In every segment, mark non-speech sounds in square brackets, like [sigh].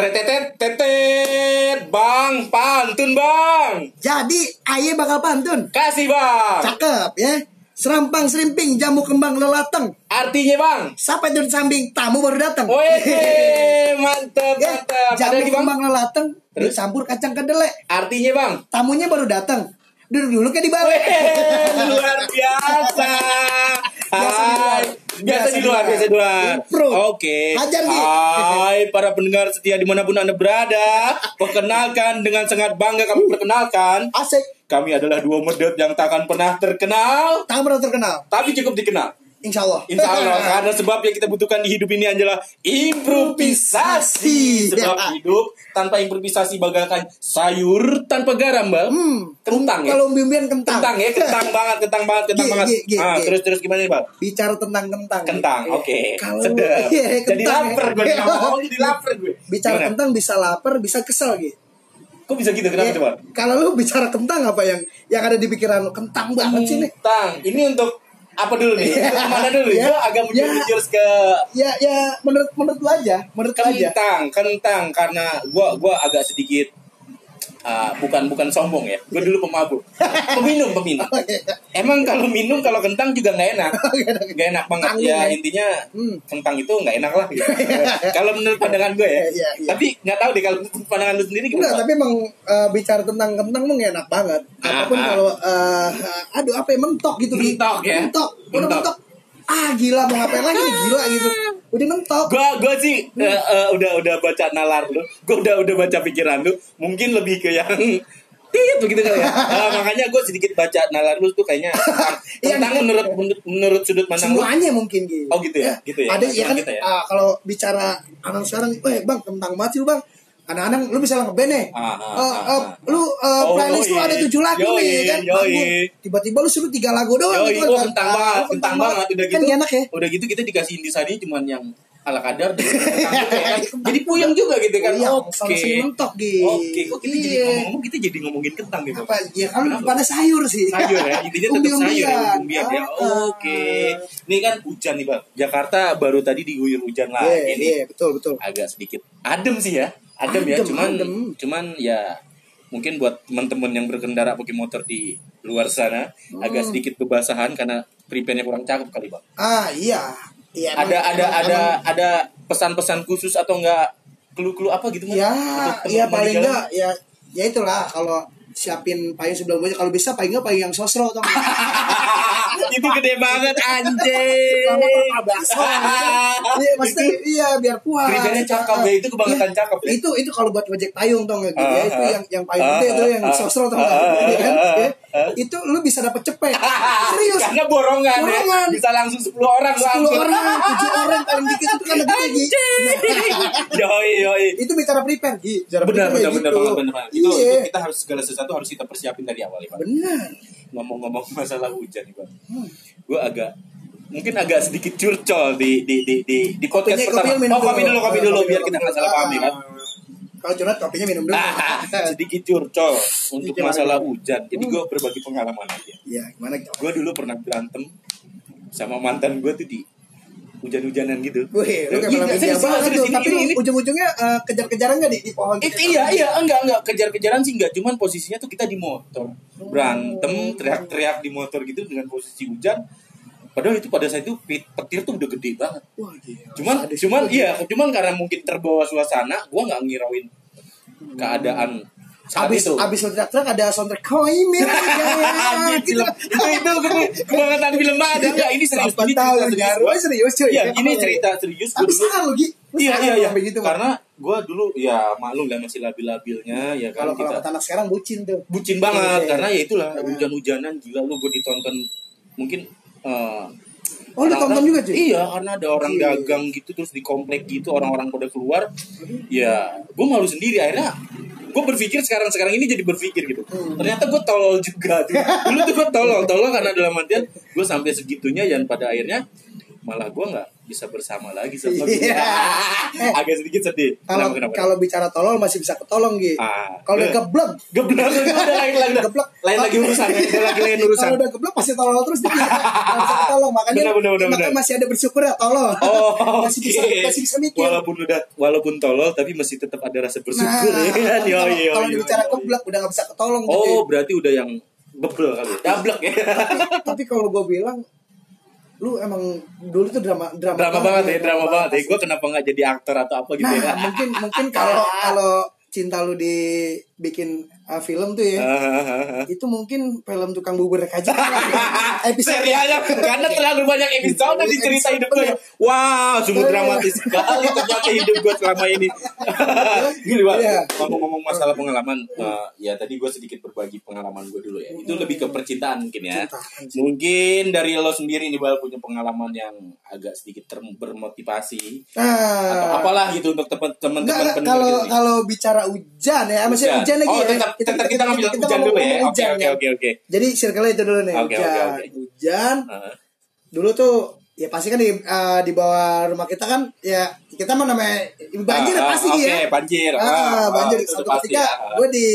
Tetetet tetet Bang pantun bang Jadi aye bakal pantun. Kasih bang Cakep ya. Serampang serimping jamu kembang lelateng. Artinya bang Sampai dari samping tamu baru datang. Wih mantep [laughs] Ya, mantep Ada jamu lagi bang kembang lelateng Terus? dicampur kacang kedelai. Artinya bang Tamunya baru datang. Duduk dulu kayak di balik. Wih, luar biasa. [laughs] Hai, biasa di luar, biasa di luar. Oke. Hajar, Gi. Hai, para pendengar setia di mana pun anda berada. Perkenalkan dengan sangat bangga kami perkenalkan. Asik. Kami adalah dua medot yang takkan pernah terkenal, Tak pernah terkenal. tapi cukup dikenal. Insya Allah. Insya Allah, [laughs] karena sebab yang kita butuhkan di hidup ini adalah improvisasi. Sebab Ya. hidup tanpa improvisasi bagaikan sayur tanpa garam, Mbak. Hmm. Kentang ya? Kalau umbi-umbian kentang. Kentang ya, kentang [laughs] banget, kentang banget, kentang banget. gi, gi, ah, gi. terus terus gimana nih, Bang? Bicara tentang kentang. Kentang, Iya. oke. Kalau Sedap. [laughs] Jadi kentang, lapar ya. gue ngomong jadi lapar gue. Bicara Gimana? kentang bisa lapar, bisa kesel gitu. Kok bisa gitu? Kenapa Ya, coba? Kalau lu bicara kentang apa yang yang ada di pikiran lu? Kentang banget sih nih. Kentang. Ini untuk apa dulu nih? Untuk ke mana dulu? Ya, Gue agak ya. menjurus ke Ya ya menurut menurut lu aja, menurut lu aja. kentang, kentang karena gua gua agak sedikit ah, bukan bukan sombong ya. Gue dulu pemabuk, peminum, peminum. Oh, iya. Emang kalau minum kalau kentang juga nggak enak, nggak enak banget. Ya ya. intinya Hmm. kentang itu nggak enak lah. Gitu. [laughs] kalau menurut pandangan gue ya. Iya, iya. Tapi nggak tahu deh kalau pandangan lu sendiri Enggak, gimana? tapi emang eh, bicara tentang kentang emang enak banget. Ah, Apa pun ah. kalau eh, aduh apa ya mentok gitu Gi. Mentok ya? Mentok. Mentok. mentok. Ah gila mau ngapain lagi gila gitu. Udah mentok. Gua gua sih eh, eh, udah udah baca nalar lu. Gua udah udah baca pikiran lu. Mungkin lebih ke yang tit [laughs] begitu kali ya. Ah, [laughs] makanya gue sedikit baca nalar lu tuh kayaknya [laughs] Iya, tentang iya. menurut menurut, menurut sudut pandang lu. Semuanya mungkin gitu. Oh, gitu ya? Gitu ya? Ada Nggak ya cuma kan kita ya? ah, kalau bicara anak sekarang, eh bang kentang mati lu bang. Anak-anak lu bisa ngeband nih. Ah, ah, Eh, ah, eh, ah. lu eh, Oh, playlist lu ada tujuh lagu Yoi, nih kan. Tiba-tiba lu suruh tiga lagu doang Yoi, gitu oh kan. kentang Ah, banget, kentang banget. Udah gitu, Kan enak ya. udah gitu kita dikasih intisari cuman yang ala kadar kentang kan. Jadi [laughs] puyeng juga gitu kan. Oke. sama si mentok, Gi. Oke, kok kita jadi Iya. ngomong-ngomong kita jadi ngomongin kentang gitu. Apa ya kan pada sayur sih. sayur ya intinya tetap sayur ya umbian ya oke ini kan hujan nih bang Jakarta baru tadi diguyur hujan Iya, lagi nih iya, betul betul. agak sedikit adem sih ya adem, ya cuman adem. cuman ya mungkin buat teman-teman yang berkendara pakai motor di luar sana Hmm. agak sedikit kebasahan karena prepare-nya kurang cakep kali bang Ah, iya. Iya. ada emang- ada emang- ada emang- ada pesan-pesan khusus atau enggak clue-clue apa gitu? Ya, ya teman-teman paling enggak ya ya itulah kalau siapin payung sebelum baju kalau bisa paling enggak payung yang sosro atau [laughs] itu gede banget anjing. Tak bakso, Iya, maksudnya iya biar puas. Pribadinya cakep ya, itu kebangetan Iya, cakep ya. Itu itu kalau buat ojek payung tau nggak gitu ya, itu yang yang payung gede itu yang sosro tau ah, Iya kan? Itu lu bisa dapet cepet. Serius. Karena borongan, Borongan. ya. Bisa langsung 10 orang lu 10 angkut. orang, 7 orang paling dikit itu kan lebih tinggi. yoi, yoi. itu bicara prepare, Gi. Bicara Benar, prepare benar, benar gitu. benar. Itu, Iya. itu kita harus segala sesuatu harus kita persiapin dari awal ya, Pak. Benar. Ngomong-ngomong [laughs] masalah hujan nih, Pak. Hmm. Gue agak mungkin agak sedikit curcol di di di di, di podcast Kopinya- pertama. kopinya oh, kopi dulu. dulu, kopi dulu kopi biar dulu, kita kopi nggak salah paham ya kan. Kalau curhat kopinya minum dulu. [laughs] sedikit curcol untuk Gimana, masalah gimana? hujan. Jadi Hmm. gue berbagi pengalaman aja. Iya, gimana gitu? Gue dulu pernah berantem sama mantan gue tuh di hujan-hujanan gitu. Wih, lu kayak Iya, India banget tuh. Tapi ini- ujung-ujungnya eh, kejar-kejaran nggak di, di pohon? Eh, iya iya enggak enggak kejar-kejaran sih enggak cuman posisinya tuh kita di motor berantem teriak-teriak di motor gitu dengan posisi hujan padahal itu pada saat itu pit- petir tuh udah gede banget Wah, gila. cuman Sadis cuman juga. iya cuman karena mungkin terbawa suasana gua nggak ngirauin keadaan saat Abis, itu abis lu teriak-teriak ada soundtrack koi mirip Anjir, gitu. film. itu itu ke- kebangetan film ada enggak ini serius ini cerita serius gua. Oh, serius cuy. Iya, Ya, ini cerita serius Tapi dulu Iya iya iya. sampai gitu. Karena gua dulu ya maklum lah masih labil-labilnya ya kan kalau kita anak sekarang bucin tuh. bucin banget Iya, iya. karena ya itulah Iya. hujan-hujanan gila lu gue ditonton mungkin eh, Oh, orang-orang- tonton juga cuy? iya karena ada orang dagang gitu terus di komplek gitu orang-orang pada keluar ya gue malu sendiri akhirnya gue berpikir sekarang sekarang ini jadi berpikir gitu Hmm. ternyata gue tolol juga tuh [laughs] dulu tuh gue tolol tolol karena dalam artian gue sampai segitunya dan pada akhirnya malah gue nggak bisa bersama lagi sama dia. [laughs] Agak sedikit sedih. Kalau kalau bicara tolol masih bisa ketolong gitu. Ah. Kalau udah Eh. geblek, Geblek [laughs] udah lain lain geblek. lain lagi urusan, lagi lain [laughs] urusan. Kalau udah geblek pasti tolol terus dia. Bisa ketolong. Makanya Benar, benar, benar, makanya benar. masih ada bersyukur ya tolol. Oh, masih bisa masih bisa mikir. Walaupun udah walaupun tolol tapi masih tetap ada rasa bersyukur Nah, ya kalau bicara geblek udah nggak bisa ketolong gitu. Oh, berarti udah yang bebel kali. ya? Dablek ya. tapi kalau gue bilang lu emang dulu tuh drama drama, drama banget ya, drama banget ya. Gue kenapa nggak jadi aktor atau apa gitu Nah, ya? mungkin mungkin kalau [laughs] kalau cinta lu dibikin uh, film tuh ya, [laughs] itu mungkin film tukang bubur aja. [laughs] Episode Serialnya karena terlalu banyak episode di cerita hidup gue. Wow, sungguh dramatis sekali ternyata hidup gue selama ini. [laughs] Gini bang, Iya. ngomong-ngomong masalah pengalaman, eh, ya tadi gue sedikit berbagi pengalaman gue dulu ya. Itu lebih ke percintaan mungkin ya. Mungkin dari lo sendiri nih bal punya pengalaman yang agak sedikit bermotivasi Nah, atau apalah gitu untuk teman-teman pendengar kalau kalau bicara hujan ya, maksudnya Hujan. Hujan lagi Oh, ya. tetap- tetap kita ngambil hujan ngomong- dulu ya. ngomong Oke, hujan, oke, ya. oke, oke. Jadi circle itu dulu nih, Oke, oke, hujan. oke. Hujan. Heeh. Dulu tuh ya pasti kan di eh, di bawah rumah kita kan ya kita mah namanya banjir ya Ah, ah, pasti oke, ya. banjir. Ah, Ah, banjir. ah, Satu ketika ya. gue di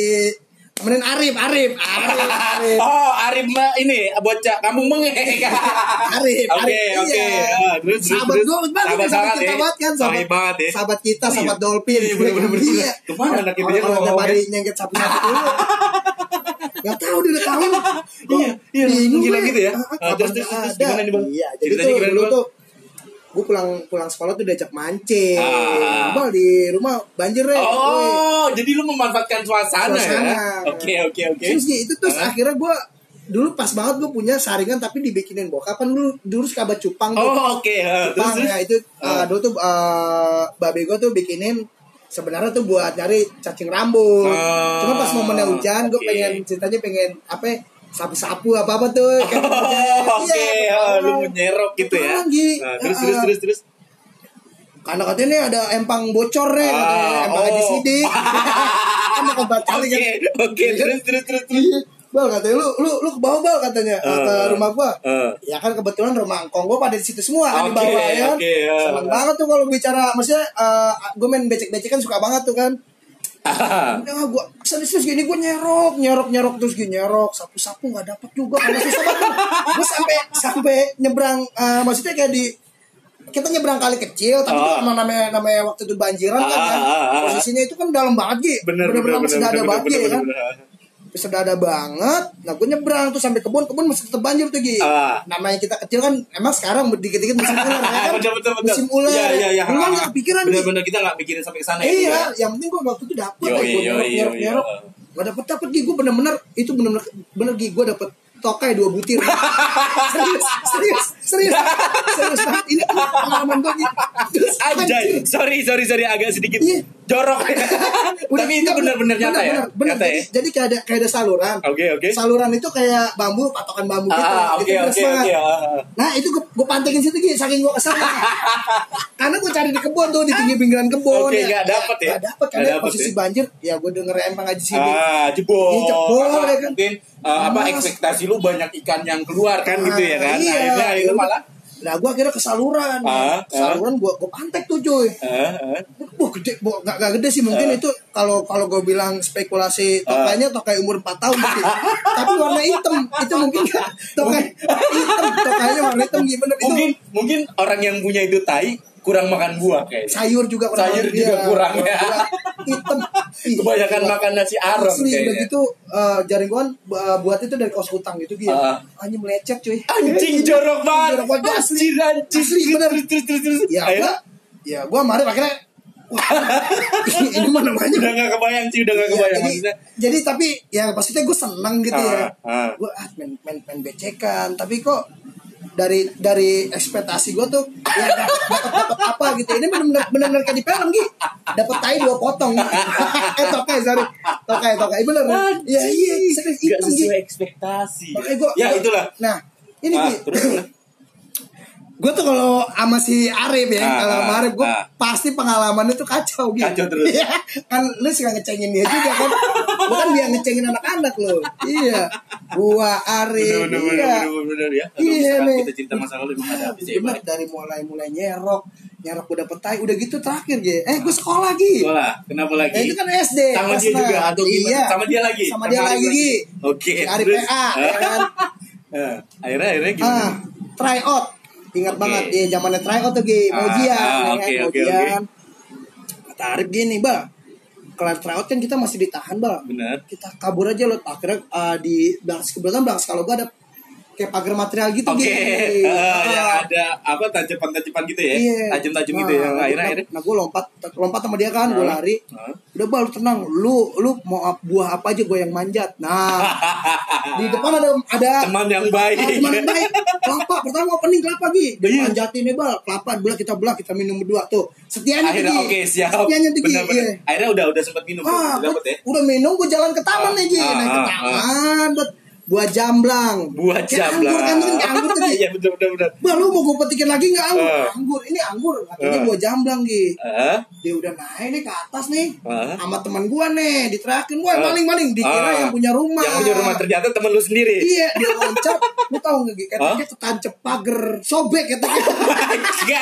temenin Arif, Arif, Arif, Arif. Oh, Arif Mbak ini bocah kampung mengek. Arif, Oke, Arif, oke. iya. Ah, terus, sahabat terus. gue banget, Sahabat sahabat kita ya. banget kan, Sahabat banget ya. sahabat kita, iya. sahabat dolphin. Iya, bener, bener, Iya. Ke mana anak itu ya Kalau bari ya? nyengket sapu-sapu dulu. Gak tahu dia udah tahu. Iya, iya, Bingung gila gitu ya. Ah, Ah, terus, terus, gimana nih, Bang? Iya, jadi gimana, dulu tuh gue pulang pulang sekolah tuh diajak mancing. Ah. Bal di rumah banjir ya. Oh, jadi lu memanfaatkan suasana, Suasana. ya? Oke, oke, oke. Terus itu terus Ah. akhirnya gue dulu pas banget gue punya saringan tapi dibikinin bokap kan dulu dulu suka baca cupang tuh. Oh, oke. Terus, Cupang terus. ya itu uh, dulu tuh uh, babe gue tuh bikinin sebenarnya tuh buat nyari cacing rambut. Ah, Cuma pas momennya hujan gue pengen ceritanya pengen apa ya, sapu-sapu apa apa tuh. [laughs] Hujan. Oh, Oke, Iya, ah, lu kepala. menyerok gitu ya. Kepala, Gi. Nah, terus, Ah. terus, terus, terus. Karena katanya nih ada empang bocor nih, Ah, katanya, empang oh. haji sidik. [laughs] kan bakal batal Oke, kan. oke, terus, terus, terus, terus. Bal katanya lu lu lu ke bawah bal katanya Ah. ke rumah gua. Ah. Ya kan kebetulan rumah engkong gua pada di situ semua kan di bawah ya. kan. oke, ah. Seneng banget tuh kalau bicara maksudnya uh, gua main becek-becek kan suka banget tuh kan. [laughs] Ah. Nah, gua serius gini gua nyerok, nyerok, nyerok terus gini nyerok, sapu-sapu nggak dapet juga karena susah banget. gua sampai sampai nyebrang uh, maksudnya kayak di kita nyebrang kali kecil tapi Ah. emang namanya namanya waktu itu banjiran kan, Ah, kan. ah, ah. posisinya itu kan dalam banget Gi. Bener, bener, bener, ada bener, kan udah ada banget nah gue nyebrang tuh sampai kebun kebun masih tetap banjir tuh Gi Ah. namanya kita kecil kan emang sekarang dikit-dikit musim ular ya kan [laughs] betul betul betul. musim ular Iya iya iya. dulu kan nggak kepikiran Gi. Bener-bener kita nggak mikirin sampai ke sana ya. iya yang penting gue waktu itu dapet Yo, ya, gue yo, yo, yo. nggak dapet dapet Gi gue bener-bener itu bener-bener bener Gi gue dapet tokai dua butir [laughs] serius serius serius serius ini pengalaman gue Gi Terus, Anjay, sorry sorry sorry agak sedikit Iya. Jorok. [laughs] Udah, Tapi itu enggak, benar-benar nyata ya. bener, bener. Nyata jadi, ya. jadi kayak ada kayak ada saluran Oke oke. saluran itu kayak bambu patokan bambu gitu Ah Itu oke keras oke banget. oke. ah. nah itu gue, gue pantengin situ gitu saking gue kesel [laughs] karena gue cari di kebun tuh di pinggir pinggiran kebun Oke, nggak dapet ya? nggak dapet karena Nggak dapet posisi ya? banjir ya gue denger empang aja sini Ah, jebol. Iya, jebol, Karena ya kan. Mungkin uh, apa Mas. ekspektasi lu banyak ikan yang keluar kan gitu ya kan. iya, Akhirnya itu ya malah Nah, gue akhirnya ke saluran. Ah, saluran gue gue pantek tuh, cuy. eh, eh. Wah gede, Wah, nggak nggak gede sih mungkin Ah. itu kalau kalau gue bilang spekulasi tokainya tokai umur 4 tahun mungkin. [laughs] tapi warna hitam itu mungkin [laughs] nggak tokai hitam tokainya warna hitam gimana itu mungkin mungkin orang yang punya itu tai kurang makan buah kayaknya. sayur juga kurang Sayur [laughs] iya, juga kurang, ya. hitam Kebanyakan gila. makan nasi arom Asli, udah kayaknya. gitu uh, jaring gua uh, buat itu dari kos hutang gitu gitu. Ah. Anjing melecet cuy. Anjing jorok banget. Jorok banget asli. Anjir. Asli bener. Terus terus terus terus. Ya Akhirnya, gua ya gua kemarin akhirnya wah, [laughs] ini mana namanya udah gak kebayang sih, udah gak Iya, kebayang jadi, maksudnya. jadi tapi ya maksudnya gue seneng gitu ya. Ah, ah. Gue ah, main, main, main becekan, tapi kok dari dari ekspektasi gue tuh ya dapat dapat apa gitu. Ini benar-benar benar-benar kayak di film gitu. Dapat tai dua potong. [laughs] eh tokai sorry. Tokai tokai bener. Iya iya serius hitam sesuai gitu. ekspektasi. Makanya gua, ya itulah. Nah, ini Ah, Gi. Gue tuh kalau sama si Arif ya, Ah, kalau sama ah, Arif gue ah. pasti pengalamannya tuh kacau gitu. Kacau terus. Iya, kan lu suka ngecengin dia juga kan. [laughs] Lu kan dia ngecengin anak-anak lo. Iya. Gua Arif. Bener bener iya. bener bener bener ya. Kalau Iya, nih. kita cerita masa lalu emang ada habisnya ya, Bener dari mulai mulai nyerok, nyerok udah petai, udah gitu terakhir gitu. Eh, gue sekolah lagi. Sekolah, kenapa lagi? Ya, itu kan SD. Sama dia juga atau gimana? Iya. Sama dia lagi. Sama dia lagi, Gi. Oke. Si Arif terus? PA, ya kan? [laughs] Eh, akhirnya akhirnya gimana? Ah, try out. Ingat Oke. banget ya zamannya try out tuh Gi, mau Ah, ujian, ah, ya ujian. Kata Arif gini, Bang. Kelar try out kan kita masih ditahan, Bang. Benar. Kita kabur aja loh. Akhirnya ah, di belakang kebetulan belakang kalau gua ada kayak pagar material gitu Oke, Gi. [laughs] eh, Ah. yang ada apa tajapan-tajapan gitu ya? Iya. Tajam-tajam Nah, gitu ya. nah, Akhirnya nah, akhirnya. Nah, gue lompat, lompat sama dia kan, gue Hah? lari. Hah? Udah bal, tenang. Lu, lu mau buah apa aja gue yang manjat. Nah, [laughs] di depan ada ada Teman yang baik. Ah, teman yang baik. Kelapa, pertama opening kelapa Gi. Dia Iya. manjatin nih bal, kelapa belah kita belah kita minum berdua tuh. Setianya Akhirnya oke siap. Setianya tuh Gi. Benar-benar. Iya. Akhirnya udah udah sempat minum. Ah, dapet ya. udah minum gue jalan ke taman Ah, nih Gi. ah, Naik ke ah, taman, buat buah jamblang. Buah Kayak jamblang. Anggur kan tuh kan anggur tuh Gi. Iya betul betul betul. Bah lu mau gue petikin lagi nggak anggur? Ah. Anggur, ini anggur. Katanya Ah. buah jamblang Gi. Eh? Dia udah naik nih ke atas nih. Ah. Sama teman gua nih, diterakin. Wah, Ah. maling-maling. Dikira Ah. yang punya rumah. Yang punya rumah ternyata temen lu sendiri. Iya, dia loncat. [laughs] Lu tau gak, Gi? Hah? Katanya ketancep pagar. Sobek katanya. [laughs]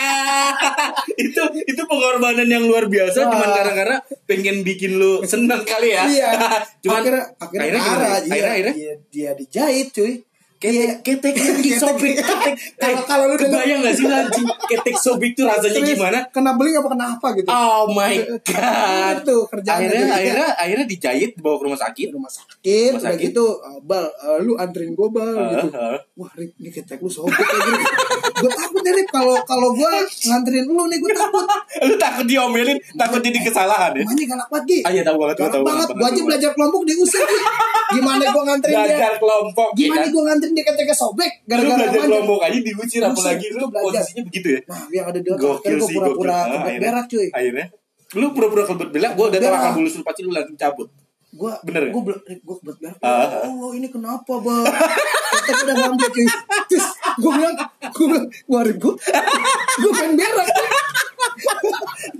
Itu itu pengorbanan yang luar biasa Wah. cuman gara-gara pengen bikin lu seneng kali ya. iya. [laughs] cuman akhirnya, akhirnya, akhirnya marah. gimana? Iya, Akhirnya akhirnya Dia, dia dijahit, cuy. Ketek, ketek, [laughs] ketek, sobek, ketek. [laughs] Kalau- kalau lu denger- kebayang gak sih anjing ketek sobek tuh rasanya gimana? Kena beling apa kena apa gitu? Oh my god. Itu kerjaannya Akhirnya akhirnya akhirnya dijahit dibawa ke rumah sakit. Rumah sakit, Rumah sakit. gitu, uh, bal, uh, lu anterin gue bal, gitu. ah. Wah, Rip, ini ketek lu sobek kayak gue takut nih, Rip, kalau kalau gue nganterin lu nih, gue takut. [laughs] Lu takut diomelin, takut jadi kesalahan ya? Namanya galak banget, Gi. Ah, iya, tahu banget, tahu banget. Gue aja belajar kelompok diusir, Gi. Gimana gue nganterin dia? Belajar kelompok Gimana ya. gue nganterin keteknya sobek? Lu Gara-gara belajar manjat. kelompok aja Diusir, apalagi lu posisinya begitu ya. Nah, yang ada di otak. Gokil gue sih, pura-pura kebet berak, cuy. Akhirnya lu pura-pura kebet berak, gue udah Berak. akan bulus lu pasti lu langsung cabut. Gue Bener ya? gue gue kebet berak. Ah. Allah, ini kenapa, Bang? Ketek udah ngambil, cuy. Terus gue bilang, gue bilang, warin gue, [laughs] gue pengen berak.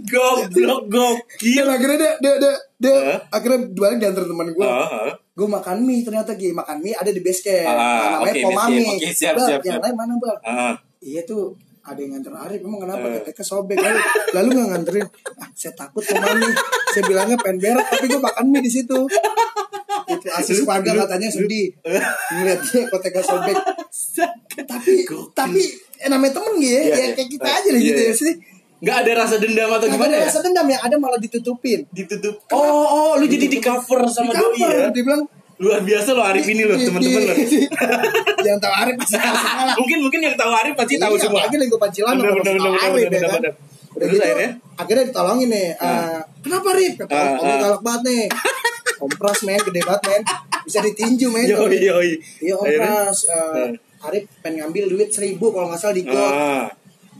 Goblok gokil. Dan akhirnya dia, dia, dia, dia Hah? akhirnya balik diantar teman gue. Ah, ah. Gue makan mie ternyata Gi makan mie ada di base camp. Nah, namanya base Pomami. Oke, siap, Bal, siap, Yang siap. lain mana bal? Ah. Iya tuh ada yang nganter Arif emang kenapa Eh. keteknya sobek lalu lalu nggak nganterin ah, saya takut Pomami saya bilangnya pengen berak tapi gue makan mie di situ itu asis keluarga katanya sedih ngeliat dia keteknya sobek [laughs] tapi tapi eh, namanya temen gitu ya, Iya, ya iya. kayak kita aja lah iya, gitu iya. ya sih Nggak ada rasa dendam atau Nggak gimana ada ya? rasa dendam yang ada malah ditutupin Ditutup. Oh, oh, lu jadi di cover sama Di doi cover, ya? dia bilang Luar biasa lo Arif ini lo, teman-teman lo. yang tahu Arif pasti tahu semua lah Mungkin mungkin yang tahu Arif pasti tahu Iya, semua. lagi pancilan Bener, bener, bener, Arif bener, ya kan bener. udah Terus gitu akhirnya? akhirnya ditolongin nih eh, kenapa Rif kata Ah, om ah. galak banget nih [laughs] kompras men gede banget men bisa ditinju men Yoi, yoi. iya kompras eh, Arif pengen ngambil duit seribu kalau nggak salah di got Ah.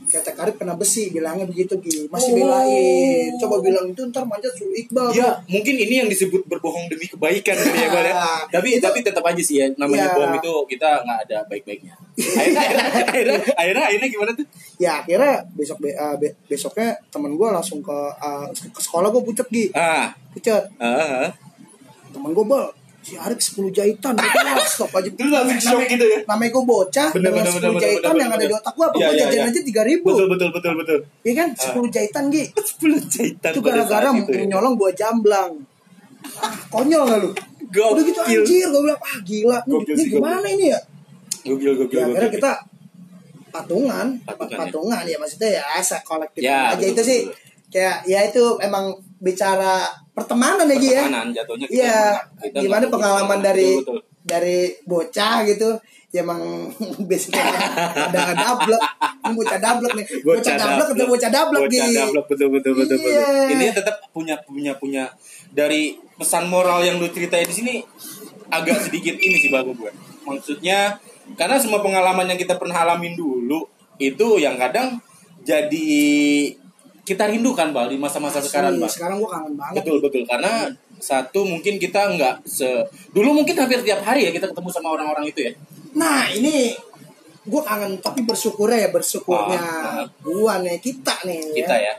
Kata Arif kena besi bilangnya begitu Gi masih Oh. belain coba bilang itu ntar manjat suruh Iqbal Ya, mungkin ini yang disebut berbohong demi kebaikan kali ya, ya. Tapi tapi tetap aja sih ya, namanya Iya. bohong itu kita nggak ada baik-baiknya. Akhirnya, [laughs] akhirnya, akhirnya, akhirnya, gimana tuh? ya akhirnya besok be- eh, be- besoknya temen gue langsung ke eh, ke sekolah gue pucet Gi Ah, pucet ah, ah. temen gue bal si Arif 10 jahitan Gua bilang, stop aja. Terus langsung shock gitu ya? namanya gue bocah Bener, dengan bener, 10 bener, bener, jahitan bener, yang ada di otak gue apa Iya, gue jajan aja 3 ribu. Betul, betul, betul, betul. Iya kan? 10 jahitan Gi. [laughs] 10 jahitan itu gara-gara itu ya. nyolong buah jamblang. Ah, konyol gak lu? Gokil. udah gitu anjir gue bilang ah gila. Gokil ini gimana ini ya? Gokil, gokil, ya akhirnya kita patungan. Patungan, ya. patungan ya. maksudnya ya kolektif Ya, aja betul, itu sih. kayak ya itu emang bicara pertemanan ya ya. Pertemanan jatuhnya kita Iya, kita gimana nggak pengalaman berhubungan. dari Betul, betul. dari bocah gitu ya emang [laughs] biasanya ada dablek. Ini bocah dablek nih. Bocah dablek ketemu bocah dablek bocah gitu dablek betul betul betul betul. Iya. ini tetap punya punya punya. Dari pesan moral yang lu ceritain di sini agak sedikit ini sih bagus gue maksudnya karena semua pengalaman yang kita pernah alamin dulu itu yang kadang jadi kita rindukan bal di masa-masa sekarang bal? sekarang gua kangen banget. Betul betul. Karena satu mungkin kita nggak se dulu mungkin hampir tiap hari ya kita ketemu sama orang-orang itu ya. Nah ini gue kangen tapi bersyukurnya ya bersyukurnya Ah, ah. gua nih kita nih kita ya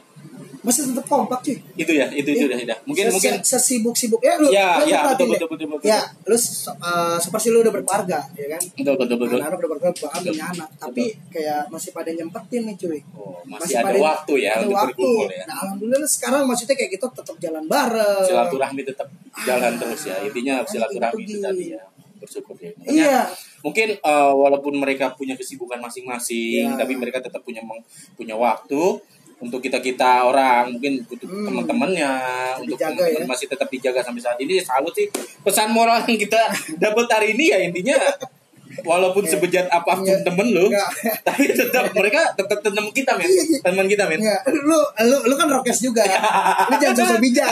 masih tetap kompak cuy. Itu ya itu itu udah udah mungkin mungkin. sesibuk sibuk ya lu Ya, lu ya, betul, betul, betul, betul. ya lu uh, seperti lu udah berkeluarga ya kan? Betul betul betul. Anak-anak udah berkeluarga punya anak. Tapi kayak masih pada nyempetin nih cuy. Oh, masih, ada waktu ya ada untuk waktu. berkumpul ya. Nah, alhamdulillah sekarang maksudnya kayak gitu tetap jalan bareng. silaturahmi tetap jalan terus ya. Intinya silaturahmi gitu, itu Gi. tadi ya. Bersyukur ya. Iya. mungkin eh, walaupun mereka punya kesibukan masing-masing Iya. tapi mereka tetap punya punya waktu untuk kita kita orang mungkin untuk Hmm. teman-temannya untuk Dijaga teman-teman ya. masih tetap dijaga sampai saat ini salut sih pesan moral yang kita [laughs] dapat hari ini ya intinya walaupun sebejat apa pun Iya. temen lu Enggak. [laughs] tapi tetap mereka tetap teman kita men Iya, iya. teman kita men Enggak, lu lu lu kan rokes juga. [laughs] lu jangan sosok bijak.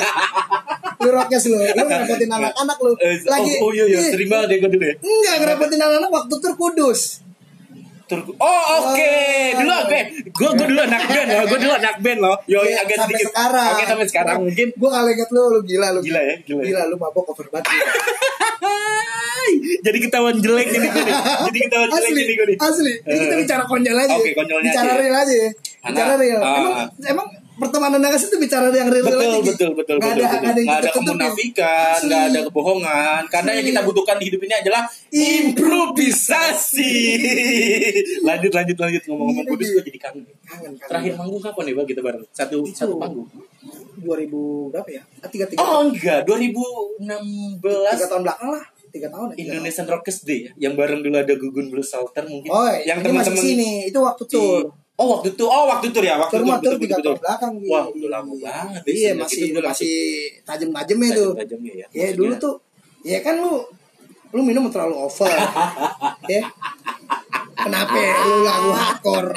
Lu rokes lu, lu ngerepotin anak-anak lu. Eh, Lagi oh, oh iya iya sering banget ya gue dulu ya Enggak ngerepotin anak-anak waktu tur kudus. Turku. Oh oke, Oh. dulu oke. Gue gue dulu anak band loh, gue dulu anak band loh. Yo Iya, agak sedikit. sekarang. Oke sampai sekarang mungkin. Gua kali inget lu, lu gila lu. Gila ya, gila ya. Gila lu mabok over banget. Jadi ketahuan jelek ini gue nih. Jadi ketahuan jelek asli, ini gue nih. asli. Ini kita Eh. bicara konyol aja. Oke, konyolnya Bicara aja. real aja. ya. Bicara real. ah. Emang emang pertemanan nagas itu bicara yang real Betul, aja. Gi. betul, betul, Nggak betul, ada, betul. ada yang Nggak ada kemunafikan, nggak ada Asli. kebohongan. Karena yang kita butuhkan di hidup ini adalah improvisasi. [laughs] lanjut, lanjut, lanjut ngomong-ngomong kudus gue jadi kangen. Terakhir manggung kapan nih bang kita bareng? Satu Itu. satu panggung. 2000 berapa ya? Ah, Tiga tiga. Oh enggak, 2016 tiga tahun belakang lah. Tiga tahun ya. Indonesian Rockers Day ya, yang bareng dulu ada Gugun Blues Salter mungkin. Oh, yang ini teman-teman sini. Itu waktu tur. Oh waktu itu, oh waktu tur ya, waktu Tur betul, tiga tahun belakang. Gi. Wah, udah lama banget. ya, Iya, masih itu masih tajam-tajamnya tuh. tajamnya ya. Ya Maksudnya, dulu tuh, ya kan lu lu minum terlalu over, [laughs] ya. Kenapa lu lagu hardcore?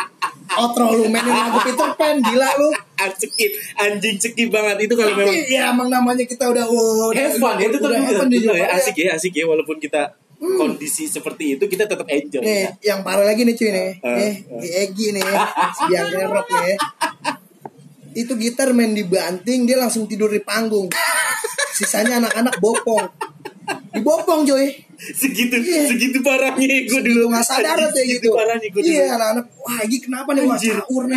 Outro lu mainin lagu Peter Pan, gila lu. Ah, cekip, anjing cekip banget itu kalau memang Tapi ya emang namanya kita udah oh, have fun ya itu tuh udah ya, Jakarta. asik ya, asik ya walaupun kita kondisi seperti itu kita tetap enjoy Nih, ya. yang parah lagi nih cuy nih. Eh, nih, di Egi nih, yang rock nih. Itu gitar main dibanting, dia langsung tidur di panggung. Sisanya anak-anak bopong. Dibopong coy. Segitu Iya. segitu parahnya gue dulu nggak sadar tuh gitu. Iya, anak-anak. Wah, Egi kenapa nih? Anjir. Gara-gara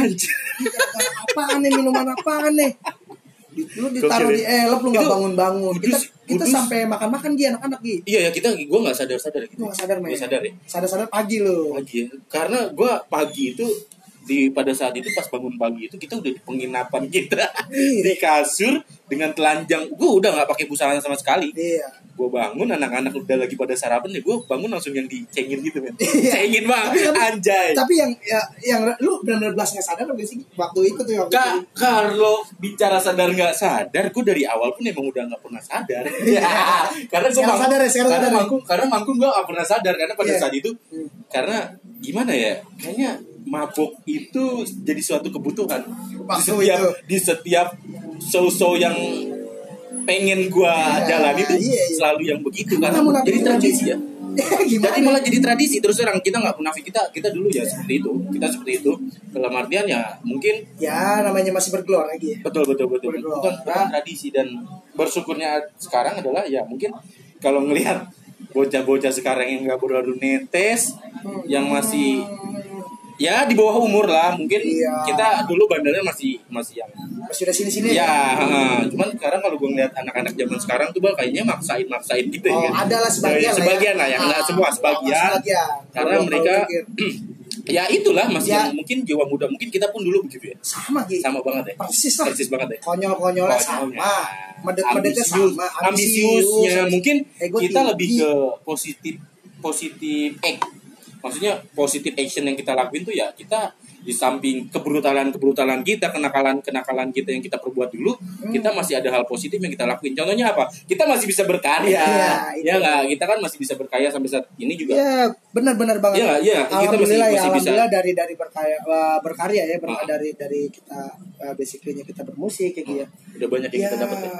Apaan nih? Minuman apaan nih? Lu ditaruh di elep, lu nggak Itu bangun-bangun. Kita kita kudus. sampai makan-makan Gi, anak-anak Gi. Iya ya kita gue nggak sadar sadar gitu. Nggak sadar. Nggak sadar ya. Sadar-sadar pagi lu. pagi ya. Karena gue pagi itu di pada saat itu pas bangun pagi itu kita udah di penginapan kita Iya. [laughs] di kasur dengan telanjang gue udah nggak pakai busana sama sekali Iya. Gue bangun anak-anak udah lagi pada sarapan ya gue bangun langsung yang dicengin gitu Iya. cengin banget anjay Tapi yang ya, yang lu benar-benar belas nggak sadar gak sih waktu itu tuh waktu Kak, itu. kalau bicara sadar nggak sadar, gue dari awal pun emang udah nggak pernah sadar. Ya, [laughs] karena gue Sekarang sadar ya, sekarang karena sadar ya. manggung, karena manggung gue nggak pernah sadar karena pada Iya. saat itu, Hmm. karena gimana ya, kayaknya mabuk itu jadi suatu kebutuhan di Waktu setiap itu. di setiap show-show yang pengen gue Iya, jalan itu iya, iya. selalu yang begitu munafik jadi tradisi ya. [laughs] Jadi malah jadi tradisi terus terang kita nggak munafik kita kita dulu ya seperti itu kita seperti itu dalam artian ya mungkin ya namanya masih bergelora lagi ya. betul betul betul Bergelora. bukan, bukan tradisi dan bersyukurnya sekarang adalah ya mungkin kalau ngelihat bocah-bocah sekarang yang nggak baru netes yang masih ya di bawah umur lah mungkin Iya. kita dulu bandelnya masih masih yang Masih udah sini-sini ya heeh. cuman sekarang kalau gue ngeliat anak-anak zaman sekarang tuh bang kayaknya maksain maksain gitu Oh, ya ada lah sebagian Ya, sebagian lah ya Ah, nggak semua sebagian sebagian. karena mereka [clears throat] ya itulah masih Ya. yang mungkin jiwa muda mungkin kita pun dulu begitu ya sama Gi. sama banget ya Persis lah. persis banget ya Konyol-konyolnya Konyolnya. sama. Medet-medetnya Ambisius. sama. ambisiusnya ambisius. mungkin Ego kita tinggi. lebih ke positif positif act maksudnya positif action yang kita lakuin tuh ya kita di samping kebrutalan kebrutalan kita kenakalan kenakalan kita yang kita perbuat dulu Hmm. kita masih ada hal positif yang kita lakuin contohnya apa kita masih bisa berkarya Iya, ya nggak kita kan masih bisa berkarya sampai saat ini juga Iya, benar-benar banget. Iya? Iya, kita masih- ya, masih bisa. alhamdulillah dari dari berkarya eh, berkarya ya, ber- Ah. dari dari kita uh, basically-nya kita bermusik kayak gitu ya. udah banyak yang Ya, kita dapat ya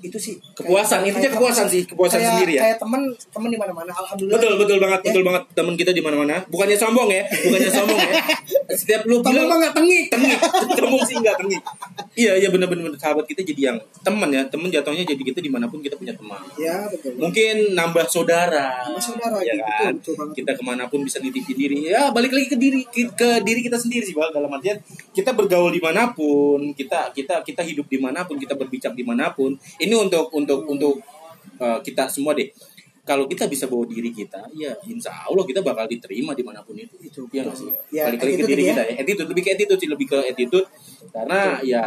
itu sih Kepuasan, kayak- intinya kepuasan sih, kepuasan kayak- sendiri ya. Kayak teman teman di mana-mana, alhamdulillah. Betul betul banget Ya. betul banget teman kita di mana-mana. Bukannya sombong ya, bukannya sombong ya. [laughs] Setiap lu Temen bilang mah nggak tengik. tengik, [laughs] sombong sih enggak tengik. iya iya benar-benar sahabat kita jadi yang teman ya. Teman jatuhnya jadi kita di mana pun kita punya teman. Ya betul. Mungkin nambah saudara. Nambah saudara, ya gitu, kan? betul banget. kita ke mana pun bisa nitipin diri. Ya balik lagi ke diri ke, ke diri kita sendiri sih bang. Dalam artian kita bergaul di mana pun kita kita kita hidup di mana pun kita berbicara di mana pun. Ini untuk untuk untuk uh, kita semua deh kalau kita bisa bawa diri kita ya insya Allah kita bakal diterima di mana pun itu Itu, ya betul. nggak sih Ya, balik lagi ke diri ya. kita ya attitude lebih ke attitude sih lebih ke attitude karena ya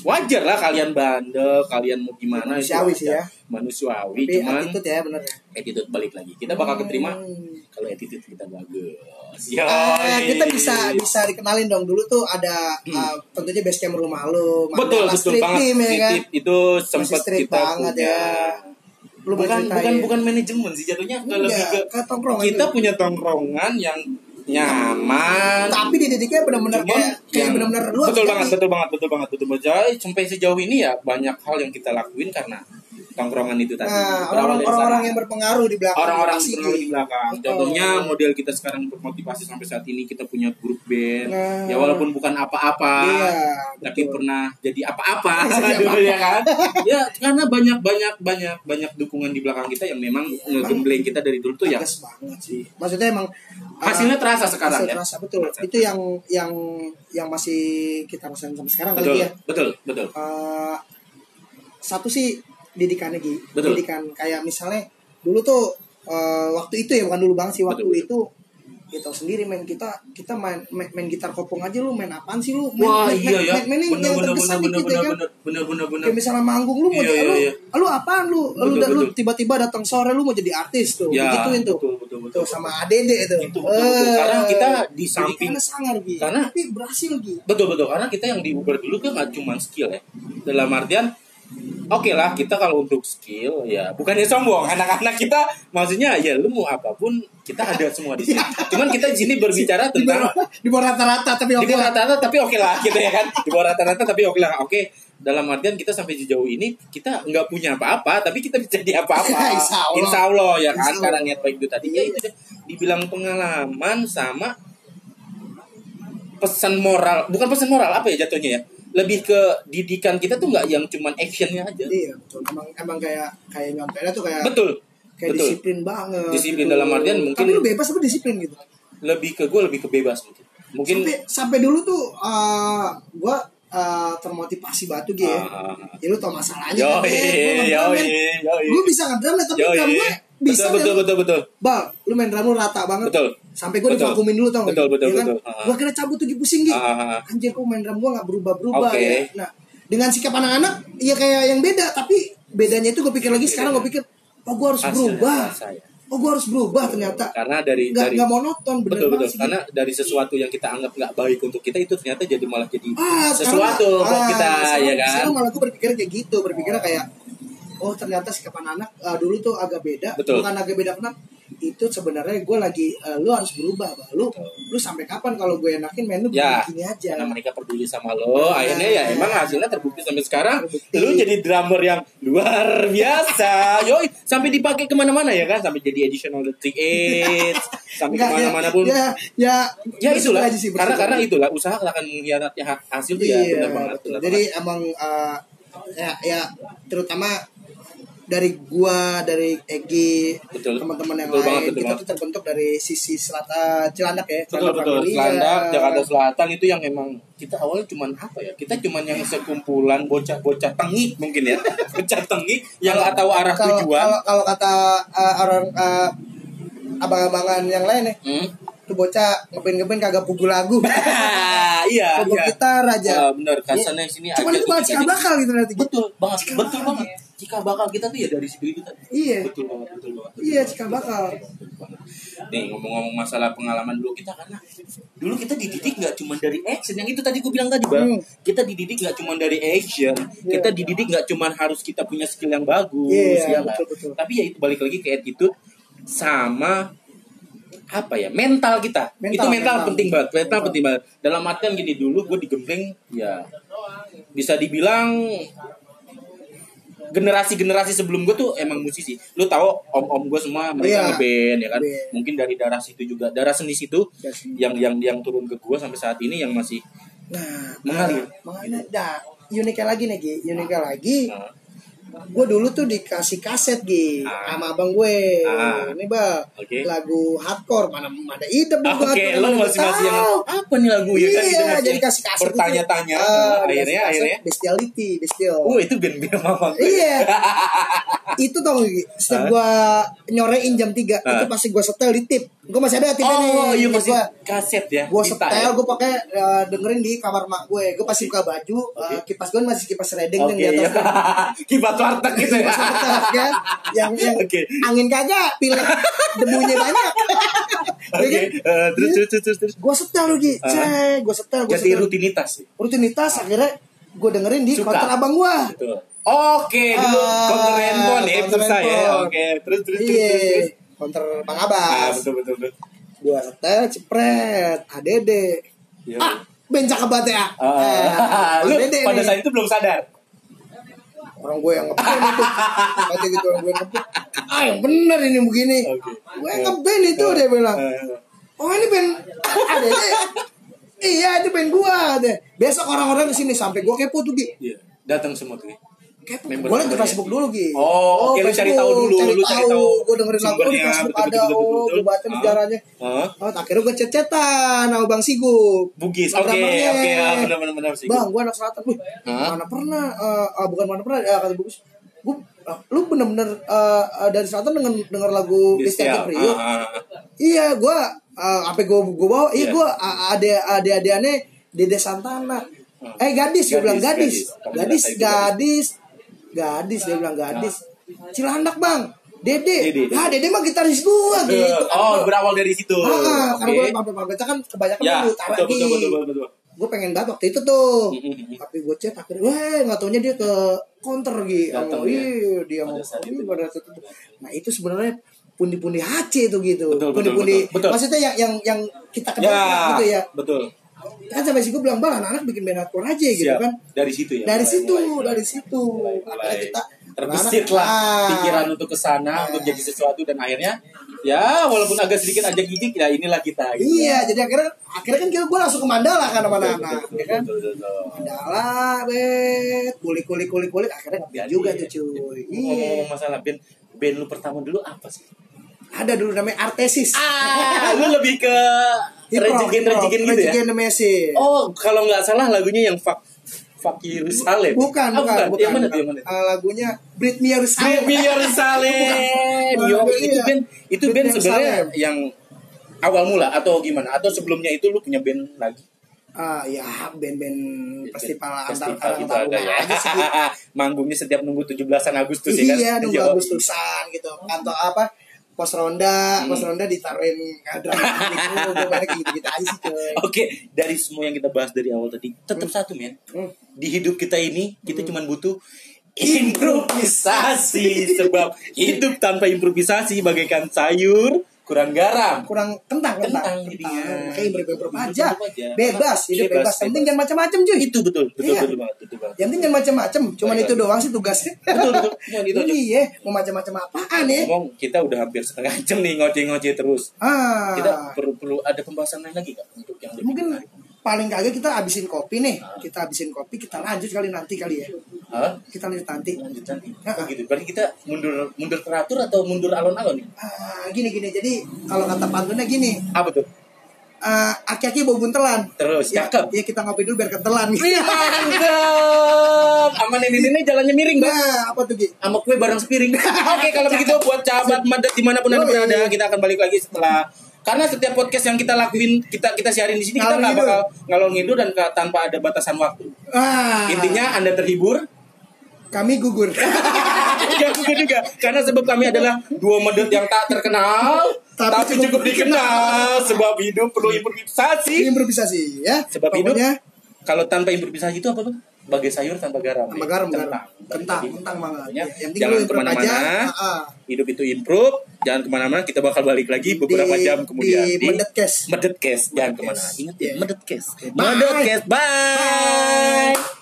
wajar lah kalian bandel kalian mau gimana Manusiawi sih ya. manusiawi tapi cuman attitude ya benar ya attitude balik lagi kita bakal keterima Hmm. kalau attitude kita bagus ya Eh, kita bisa bisa dikenalin dong dulu tuh ada uh, tentunya base camp rumah lu Hmm. betul betul banget Team, ya kan? Itu sempat kita banget punya ya. Lu bukan ceritain. bukan bukan manajemen sih jatuhnya lebih ke tongkrongan kita itu. punya tongkrongan yang nyaman tapi dididiknya benar-benar kayak kayak benar-benar lu harus betul banget betul banget betul banget betul banget Jadi, sampai sejauh ini ya banyak hal yang kita lakuin karena tongkrongan itu tadi Nah, orang-orang yang berpengaruh di belakang orang-orang berpengaruh di belakang. Oh. Contohnya model kita sekarang bermotivasi sampai saat ini kita punya grup band. Nah. Ya walaupun bukan apa-apa, Iya, tapi betul. pernah jadi apa-apa [laughs] apa-apa. ya kan. Ya karena banyak banyak banyak banyak dukungan di belakang kita yang memang ngegembleng kita dari dulu tuh ya banget sih. Maksudnya emang uh, hasilnya terasa sekarang hasil ya. terasa, betul. Itu yang yang yang masih kita rasain sampai sekarang Betul, kali ya. betul, betul. Eh, satu sih didikannya Gi. Betul. Didikan kayak misalnya dulu tuh eh, waktu itu ya bukan dulu banget sih waktu Betul, betul. itu kita sendiri main kita kita main, main main gitar kopong aja lu main apaan sih lu main, Wah main, iya ya. main, main, main Bener yang bener terkesan bener bener ya kan bener bener bener kayak misalnya manggung lu mau Iya, iya, lu iya. lu apaan lu lu Betul, lu betul. tiba-tiba datang sore lu mau jadi artis tuh Ya, gituin tuh betul, betul, betul. tuh sama ADD itu Itu betul, betul. Karena kita di samping- karena sangar Gi. Karena- tapi berhasil Gi. Betul betul karena kita yang di Uber dulu kan nggak cuma skill ya. Dalam artian Oke lah kita kalau untuk skill ya bukannya sombong. Anak-anak kita maksudnya ya lu mau apa pun kita ada semua di sini. Cuman kita di sini berbicara tentang di bawah rata-rata tapi di oke bawah lah rata-rata tapi oke lah gitu ya kan? Di bawah rata-rata tapi oke lah oke dalam artian kita sampai sejauh ini kita nggak punya apa-apa tapi kita bisa jadi apa-apa. [laughs] Insya Allah. Insya Allah ya kan? Insya Allah. karena niat baik itu tadi. Ya itu deh. dibilang pengalaman sama pesan moral. Bukan pesan moral apa ya jatuhnya ya lebih ke didikan kita tuh nggak yang cuman actionnya aja. Iya betul. Emang emang kayak kayak nyampe tuh kayak betul kayak betul. disiplin banget Disiplin gitu. dalam artian mungkin- tapi lu bebas apa disiplin gitu? Lebih ke gue lebih ke bebas mungkin. Mungkin sampai sampai dulu tuh uh, gua uh, termotivasi batu gitu ya. Ah, ya lu tau masalahnya Yoi, kan, yoi, yoi. Gua bisa ngedrum ya, tapi Yoi. drum gue bisa betul betul kan. betul betul. Bang lu main drum lu rata banget. Betul. Sampai gue divakumin dulu tau? Betul, betul, Ya kan? betul. Ah. gua kira cabut tuh pusing gitu Ah. anjir kok main drum gua nggak berubah berubah Oke. ya nah dengan sikap anak-anak ya kayak yang beda tapi bedanya itu gue pikir lagi sekarang gue pikir oh gue harus berubah ya. oh gue harus berubah ternyata karena dari nggak dari nggak monoton bener betul betul sih karena dari sesuatu yang kita anggap nggak baik untuk kita itu ternyata jadi malah jadi ah, sesuatu buat ah, kita sekarang, ya kan sekarang malah gue berpikir kayak gitu berpikir kayak oh ternyata sikap anak-anak ah, dulu tuh agak beda Betul. bukan agak beda kenapa itu sebenarnya gue lagi eh, lu harus berubah Bang. lu lu sampai kapan kalau gue enakin main lu ya begini aja. karena mereka peduli sama lo akhirnya ya emang hasilnya terbukti sampai sekarang. Terbukti. lu jadi drummer yang luar biasa. [laughs] Yoi sampai dipakai ke mana-mana ya kan? Sampai jadi additional detik eight sampai Enggak, ke mana-mana ya, pun. ya ya ya itulah. sih, karena karena itulah usaha akan mengkhianati ha- hasil ya iya, benar banget betul. benar Jadi banget. emang eh, ya ya terutama dari gua, dari Egi, teman-teman yang Betul lain, banget, betul kita banget. tuh terbentuk dari sisi selatan Cilandak ya. betul Cilandak betul Familia. Selandak Jakarta Selatan itu yang emang kita awalnya cuman apa ya kita cuman yang sekumpulan bocah-bocah tengik mungkin ya [laughs] bocah tengik yang nggak tahu arah Kalau tujuan kalau, kalau kata eh, orang eh, abang-abangan yang lain ya, Hmm. tuh bocah ngeband-ngeband kagak pugu lagu. [laughs] iya Pugu iya gitar aja. Ah, bener kasarnya sini Cuman aja itu kita- bakal gitu nanti. betul banget betul bakal. banget jika bakal kita tuh ya dari situ itu tadi Iya. betul banget betul banget Iya, cikal bakal. nih ngomong-ngomong masalah pengalaman dulu kita karena dulu kita dididik nggak cuma dari action yang itu tadi gue bilang tadi bang Hmm. kita dididik nggak cuma dari action kita dididik nggak cuma harus kita punya skill yang bagus Iya, ya kan? betul, betul. tapi ya itu balik lagi ke attitude sama apa ya mental kita Mental, itu mental, mental. penting banget mental, Mental. penting banget dalam artian gini dulu gue digembleng ya bisa dibilang generasi-generasi sebelum gue tuh emang musisi. Lu tahu om-om gue semua mereka Iya. ngeband ya kan. Band. Mungkin dari darah situ juga, darah seni situ Darah seni. yang yang yang turun ke gue sampai saat ini yang masih Nah, Mengalir. Mengalir. Nah, uniknya lagi nih Gi uniknya lagi Nah, gue dulu tuh dikasih kaset Gi Ah. sama abang gue Ah. ini bang Oke. lagu hardcore mana ada ide Ah, Oke, lo masih masih yang apa nih lagu ya kan iya jadi kasih kaset bertanya-tanya. dikasih akhirnya kaset, akhirnya. bestiality bestial Oh itu band-band mama. Iya. [laughs] itu tau? Setiap gua nyorein jam 3 Hah? itu pasti gua setel di tip. Gua masih ada tipnya nih. Oh iya masih gua. kaset ya. Gua Kita setel, ya? gua pakai eh, dengerin di kamar mak gue. Gua pasti buka baju, eh, kipas gue masih kipas redeng Oke yang di atas. Kibat warteg gitu ya. Kipas ya. Yang yang Oke. angin kagak, pilek debunya banyak. Oke, Ya kan? eh, terus terus terus terus. Gua setel lagi, Ah. cek, gua setel, gua Jadi setel. rutinitas. sih. Rutinitas akhirnya gua dengerin di Suka. konter abang gua. Betul. Oke, dulu Ah, counter handphone ya, pulsa ya. Oke, terus terus terus terus. Iya, terus. Konter Bang Ah, Abbas. betul betul betul. gua setel cepret ADD Iya. ah bencak kebat ya Eh, Ah, [laughs] lu ADD pada nih. saat itu belum sadar. orang gue yang ngeband itu kata gitu orang gue ngeband ah yang bener ini begini Oke. gue ngeband itu dia bilang Eh, oh ini band ADD iya itu band gua deh besok orang-orang ke sini sampai gua kepo tuh Gi Iya, datang semua tuh. Kepo gue di. Facebook dulu Gi Oh, oke, lu cari tahu dulu, cari lu cari tahu gue dengerin lagu oh, di Facebook betul, ada oh gue baca Ah. sejarahnya? Oh, akhirnya gue cecetan sama Bang Sigup. Bugis. Oke, oke, ah, benar sih. Bang, gue anak selatan. Wih, mana pernah, eh, ah, bukan mana pernah, ya kata Bugis. Gue, ah, lu bener-bener eh, eh, dari selatan denger, denger lagu Priok. Ah, ah, ah. Iya, gue, uh, apa gue gue bawa, iya Iya. gue ada ada ada aneh Dede Santana. Eh gadis, gue Gadis, bilang gadis, gadis. gadis, Kamu gadis, gadis, dia bilang gadis. Cilandak bang, Dede, Dede. nah Dede mah gitaris gua gitu. Oh, berawal dari situ. Ah, karena gue Oke. pampir-pampir kan kebanyakan Ya, dulu utara betul betul lagi. betul betul. betul. Gue pengen banget waktu itu tuh. Tapi gue chat akhirnya, weh nggak taunya dia ke counter gitu. Datang Oh, iya, dia mau itu. pada saat itu. Nah itu sebenarnya pundi-pundi HC itu gitu. Pundi-pundi. Maksudnya yang yang yang kita kenal Ya, gitu ya. betul. Kan sampai sih gue bilang, bang anak-anak bikin band hardcore aja gitu Siap. kan. Dari situ ya. Dari mulai- situ, mulai- dari situ. mulai, Akhirnya mulai kita terbesit lah ah. pikiran untuk ke sana untuk jadi sesuatu dan akhirnya ya walaupun agak sedikit aja gigit ya inilah kita gitu. Iya, jadi akhirnya akhirnya kan gue langsung ke Mandala kan sama anak-anak, ya kan. betul, betul, betul. Mandala, bet, kulik kulik kulik kulik akhirnya ngeband juga tuh cuy. Iya. Ngomong-ngomong masalah band band lu pertama dulu apa sih? Ada dulu namanya Artesis. Ah, lu lebih ke Hop, rejigen gitu ya? Messi. Oh, kalau nggak salah lagunya yang fuck fuck Yerusalem. Bukan, Ah, bukan, bukan. Yang mana tuh? Yang mana? Eh, lagunya Brit Me Yerusalem. Baby Yerusalem. Yo, itu Iya. band itu band sebenarnya yang awal mula atau gimana? Atau sebelumnya itu lu punya band lagi? Ah, ya band-band festival antar gitu ada ya. [laughs] Manggungnya setiap nunggu 17-an Agustus ya kan? Iya, nunggu. Agustusan gitu. Kantor apa? Pos ronda, pos ronda ditaruhin kadang [laughs] gitu, balik gitu-gitu aja sih cuy. Oke, dari semua yang kita bahas dari awal tadi, tetap satu men. Hmm. Di hidup kita ini, kita cuma butuh improvisasi sebab hidup tanpa improvisasi bagaikan sayur kurang garam. kurang kentang kentang, Kentang jadinya. Makanya improve aja. Bebas, hidup Bebas, bebas. Yang penting jangan macam-macam cuy. Itu betul, betul, Iya. betul banget, betul banget. Yang penting jangan macam-macam. Cuman itu doang sih tugasnya. Betul, betul. [laughs] Cuman itu. Iya, mau macam-macam apaan ya? Ngomong kita udah hampir setengah jam nih ngoceh-ngoceh terus. Ah. Kita perlu perlu ada pembahasan lain lagi kak untuk yang mungkin menarik? Paling kagak kita habisin kopi nih. Kita habisin kopi, kita lanjut kali nanti kali ya. Hah? Kita lanjut nanti. Lanjut nanti. Ah, Oh ah. gitu. Berarti kita mundur mundur teratur atau mundur alon-alon nih? Ah, gini gini. Jadi kalau kata pantunnya gini, Apa tuh? ah, aki-aki bau buntelan. Terus, ya, cakep. ya kita ngopi dulu biar kentelan. [laughs] Mantap. Sama nenek-nenek jalannya miring, Bang. Nah, apa tuh Gi? Sama kue bareng sepiring. [laughs] Oke, kalau begitu buat sahabat madet di mana pun anda berada, kita akan balik lagi setelah karena setiap podcast yang kita lakuin, kita kita siarin di sini kita nggak bakal ngalor ngidul dan tanpa ada batasan waktu. Ah, Intinya anda terhibur, kami gugur. [laughs] ya bukan juga. Karena sebab kami adalah dua medut yang tak terkenal Tapi tapi, cukup cukup dikenal. sebab hidup perlu improvisasi. Improvisasi ya. sebab hidup Pokoknya kalau tanpa improvisasi itu apa tuh bagai sayur tanpa garam ya. garam garam. Kentang. Kentang, kentang banget. Ya, yang jangan ke mana-mana. Ah, ah. hidup itu improve jangan ke mana-mana kita bakal balik lagi beberapa Di- jam kemudian di Medet Case. medet case jangan ke mana ingat ya medet case Bye. medet case bye. Bye.